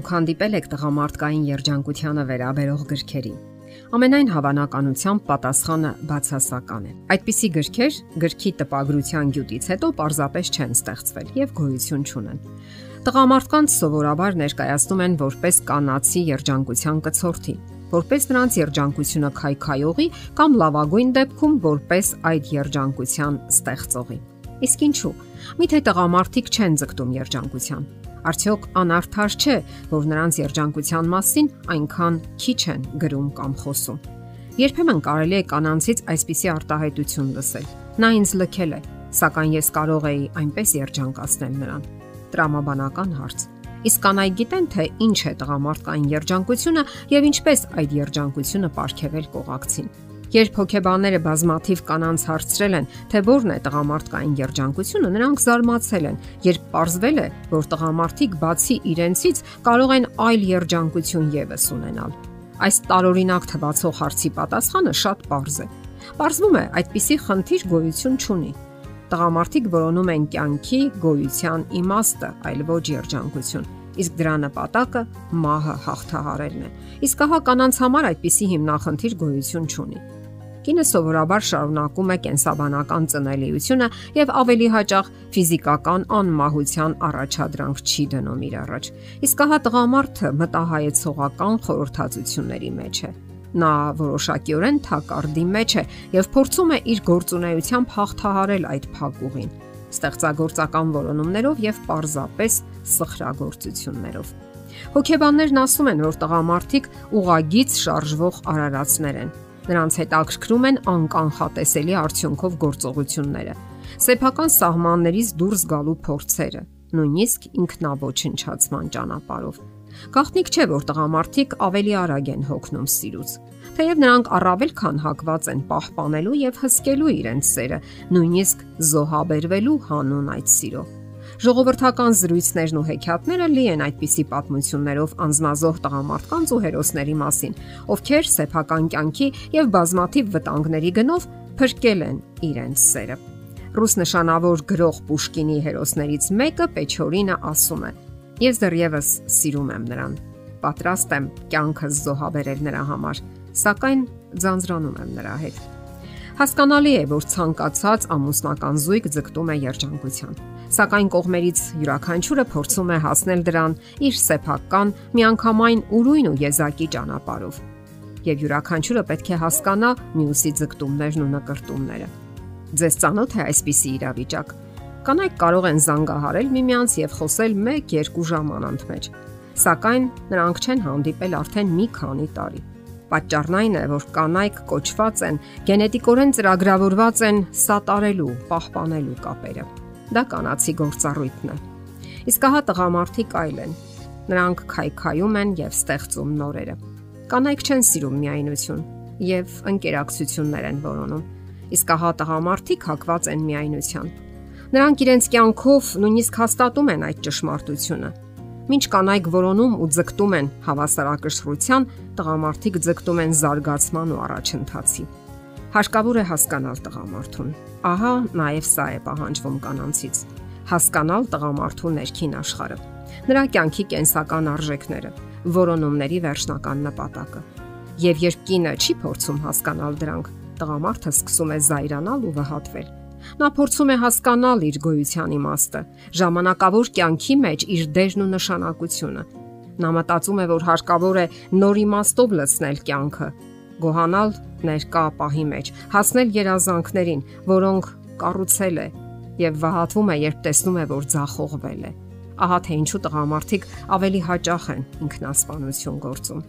Դուք հանդիպել եք տղամարդկային երջանկությանը վերաբերող գրքերի։ Ամենայն հավանականությամբ պատասխանը բացասական է։ Այդպիսի գրքեր գրքի տպագրության գյուտից հետո պարզապես չեն ստեղծվել եւ գոյություն չունեն։ Տղամարդկանց սովորաբար ներկայացնում են որպես կանացի երջանկության կցորդի, որպես նրանց երջանկությունը քայքայողի կամ լավագույն դեպքում որպես այդ երջանկության ստեղծողի։ Իսկ ինչու։ Միթե տղամարդիկ չեն ձգտում երջանկության Արդյոք անարդար չէ, որ նրանց երջանկության մասին այնքան քիչ են գրում կամ խոսում։ Երբեմն կարելի է կանանցից այսպիսի արտահայտություն լսել. Նա ինձ լքել է, սակայն ես կարող էի այնպես երջանկացնել նրան։ Տրամաբանական հարց։ Իսկ կանայք գիտեն, թե ինչ է տղամարդկային երջանկությունը եւ ինչպես այդ երջանկությունը ապարգևել կողակցին։ Երբ հոգեբանները բազմաթիվ կանանց հարցրել են, թե որն է տղամարդկային երջանկությունը, նրանք զարմացել են, երբ ողջվել է, որ տղամարդիկ բացի իրենցից կարող են այլ երջանկություն եւս ունենալ։ Այս տարօրինակ թվացող հարցի պատասխանը շատ པարզ է։ Պարզվում է, այդպիսի խնդիր գոյություն չունի։ Տղամարդիկ որոնում են կյանքի գոյության իմաստը, այլ ոչ երջանկություն իսկ դրա նպատակը մահը հաղթահարելն է։ Իսկ ահա կանանց համար այդպիսի հիմնախնդիր գոյություն չունի։ Կինը սովորաբար շարունակում է կենսաբանական ծնելիությունը եւ ավելի հաճախ ֆիզիկական անմահության առաջադրանք չի դնում իր առաջ։ Իսկ հա տղամարդը մտահայեցողական խորհրդածությունների մեջ է։ Նա որոշակիորեն թակարդի մեջ է եւ փորձում է իր գործունեությամբ հաղթահարել այդ փակուղին ստեղծագործական որոնումներով եւ պարզապես սխրագործություններով։ Հոգեբաններն ասում են, որ տղամարդիկ ուղագից շարժվող արարածներ են, Նրանց հետ ակրկրում են անկանխատեսելի արդյունքով գործողությունները, սեփական սահմաններից դուրս գալու փորձերը, նույնիսկ ինքնաոչնչացման ճանապարհով։ Գաղտնիք չէ, որ տղամարդիկ ավելի արագ են հոգնում սիրուց։ Թեև նրանք առավել քան հակված են պահպանելու եւ հսկելու իրենց սերը, նույնիսկ զոհաբերվելու հանուն այդ սիրո։ Ժողովրդական զրույցներն ու հեքիաթները լի են այդպիսի պատմություններով անznազող տղամարդկանց ու հերոսների մասին, ովքեր սեփական կյանքի եւ բազմաթիվ վտանգների գնով փրկել են իրենց սերը։ Ռուս նշանավոր գրող Պուշկինի հերոսներից մեկը Պեչորինը ասում է. Ես դեռևս սիրում եմ նրան։ Պատրաստ եմ կյանքս զոհաբերել նրա համար, սակայն ձանձրանում եմ նրա հետ։ Հասկանալի է, որ ցանկացած ամուսնական զույգ ձգտում է երջանկության սակայն կողմերից յուրաքանչյուրը փորձում է հասնել դրան իր սեփական, միանգամայն ուրույն ու եզակի ճանապարով։ Եվ յուրաքանչյուրը պետք է հասկանա մյուսի ձգտումներն ու նկարտումները։ Ձեզ ծանոթ է այսպիսի իրավիճակ։ Կանայք կարող են զանգահարել միմյանց եւ խոսել 1-2 ժամ անընդմեջ, սակայն նրանք չեն հանդիպել արդեն մի քանի տարի։ Պատճառն այն է, որ կանայք կոչված են, գենետիկորեն ծրագրավորված են սատարելու, պահպանելու կապերը դա կանացի գործառույթն է։ Իսկ հա տղամարդիկ այլ են։ Նրանք քայքայում են եւ ստեղծում նորերը։ Կանայք չեն սիրում միայնություն եւ ընկերակցություններ են որոնում։ Իսկ հա տղամարդիկ հակված են միայնության։ Նրանք իրենց կյանքով նույնիսկ հաստատում են այդ ճշմարտությունը։ Մինչ կանայք որոնում ու ձգտում են հավասարակշռության, տղամարդիկ ձգտում են զարգացման ու առաջընթացի։ Հարկավոր է հասկանալ տղամարդուն։ Ահա նաև սա է պահանջվում կանանցից։ Հասկանալ տղամարդու ներքին աշխարհը, նրա կյանքի կենսական արժեքները, որոնումների վերջնական նպատակը։ Եվ երբ կինը չի փորձում հասկանալ դրանք, տղամարդը սկսում է զայրանալ ու վհատվել։ Նա փորձում է հասկանալ իր գոյության իմաստը, ժամանակավոր կյանքի մեջ իր դերն ու նշանակությունը։ Նա մտածում է, որ հարկավոր է նոր իմաստով լցնել կյանքը, գոհանալ ներկա պահի մեջ, հասնել երազանքներին, որոնք կառուցել է եւ վհատվում է, երբ տեսնում է, որ ձախողվել է։ Ահա թե ինչու տղամարդիկ ավելի հաճախ են ինքնասպանություն գործում։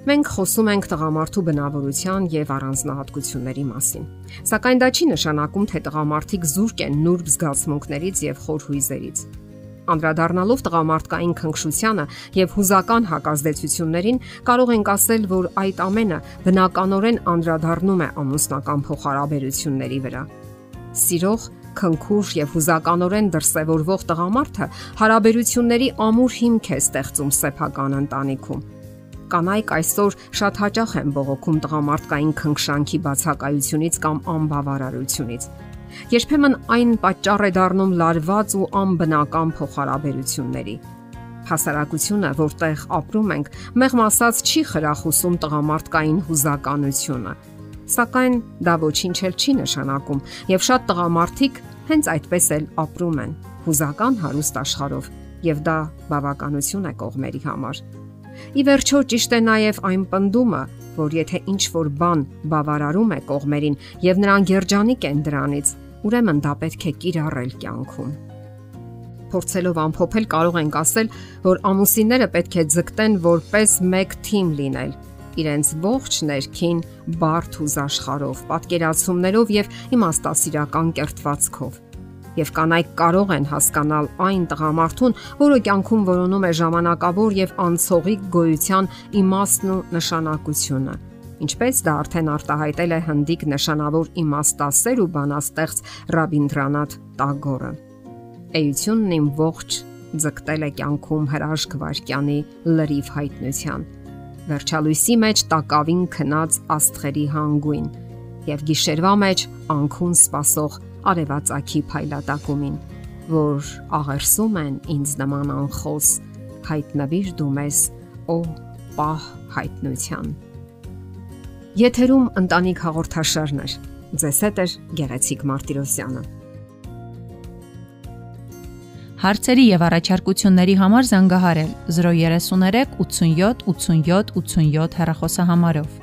Մենք խոսում ենք տղամարդու բնավորության եւ առանձնահատկությունների մասին։ Սակայն դա չի նշանակում, թե տղամարդիկ զուրկ են նուրբ զգացմունքներից եւ խոր հույզերից անդրադառնալով տղամարդկային քնքշությանը եւ հուզական հակազդեցություններին, կարող ենք ասել, որ այդ ամենը բնականորեն անդրադառնում է ամուսնական փոխհարաբերությունների վրա։ Սիրող քնքուշ եւ հուզականորեն դրսևորվող տղամարդը հարաբերությունների ամուր հիմք է ստեղծում սեփական ընտանիքում։ Կանայք այսօր շատ հաճախ են բողոքում տղամարդկային քնքշանքի բացակայությունից կամ անբավարարությունից Երբեմն այն պատճառ է դառնում լարված ու անբնական փոխհարաբերությունների։ Հասարակությունը, որտեղ ապրում ենք, մեղմ ասած չի խրախուսում տղամարդկային հուզականությունը։ Սակայն դա ոչինչ էլ չի նշանակում, եւ շատ տղամարդիկ հենց այդպես էլ ապրում են՝ հուզական հարուստ աշխարհով, եւ դա բավականություն է կողմերի համար։ Ի վերջո ճիշտ է նաև այն պնդումը, որ եթե ինչ որ բան բավարարում է կողմերին եւ նրան երջանիկ են դրանից, ուրեմն դա պետք է կիրառել կյանքում փորձելով ամփոփել կարող ենք ասել, որ ամուսինները պետք է ձգտեն որպես մեկ թիմ լինել իրենց ողջ ներքին բարդ ու զաշխարով, պատկերացումներով եւ իմաստասիրական կերտվածքով։ Եվ կանայք կարող են հասկանալ այն տղամարդուն, որը կյանքում որոնում է ժամանակավոր եւ անցողիկ գոյության իմաստն ու նշանակությունը։ Ինչպես դա արդեն արտահայտել է հնդիկ նշանավոր իմաստասեր ու բանաստեղծ Ռաբինդրանաթ Տագորը էությունն իմ ողջ ձգտել է կյանքում հրաշք վարքյանի լրիվ հայտնության։ Վերջալույսի մեջ տակավին քնած աստղերի հանգույն եւ գիշերվա մեջ անքուն սпасող արևածագի փայլատակումին, որ աղերսում են ինձ նման անխոս հայտնվիր դու մեզ, օ պահ հայտնության։ Եթերում ընտանիք հաղորդաշարն է։ Ձեզ հետ է Գեղեցիկ Մարտիրոսյանը։ Հարցերի եւ առաջարկությունների համար զանգահարել 033 87 87 87 հեռախոսահամարով։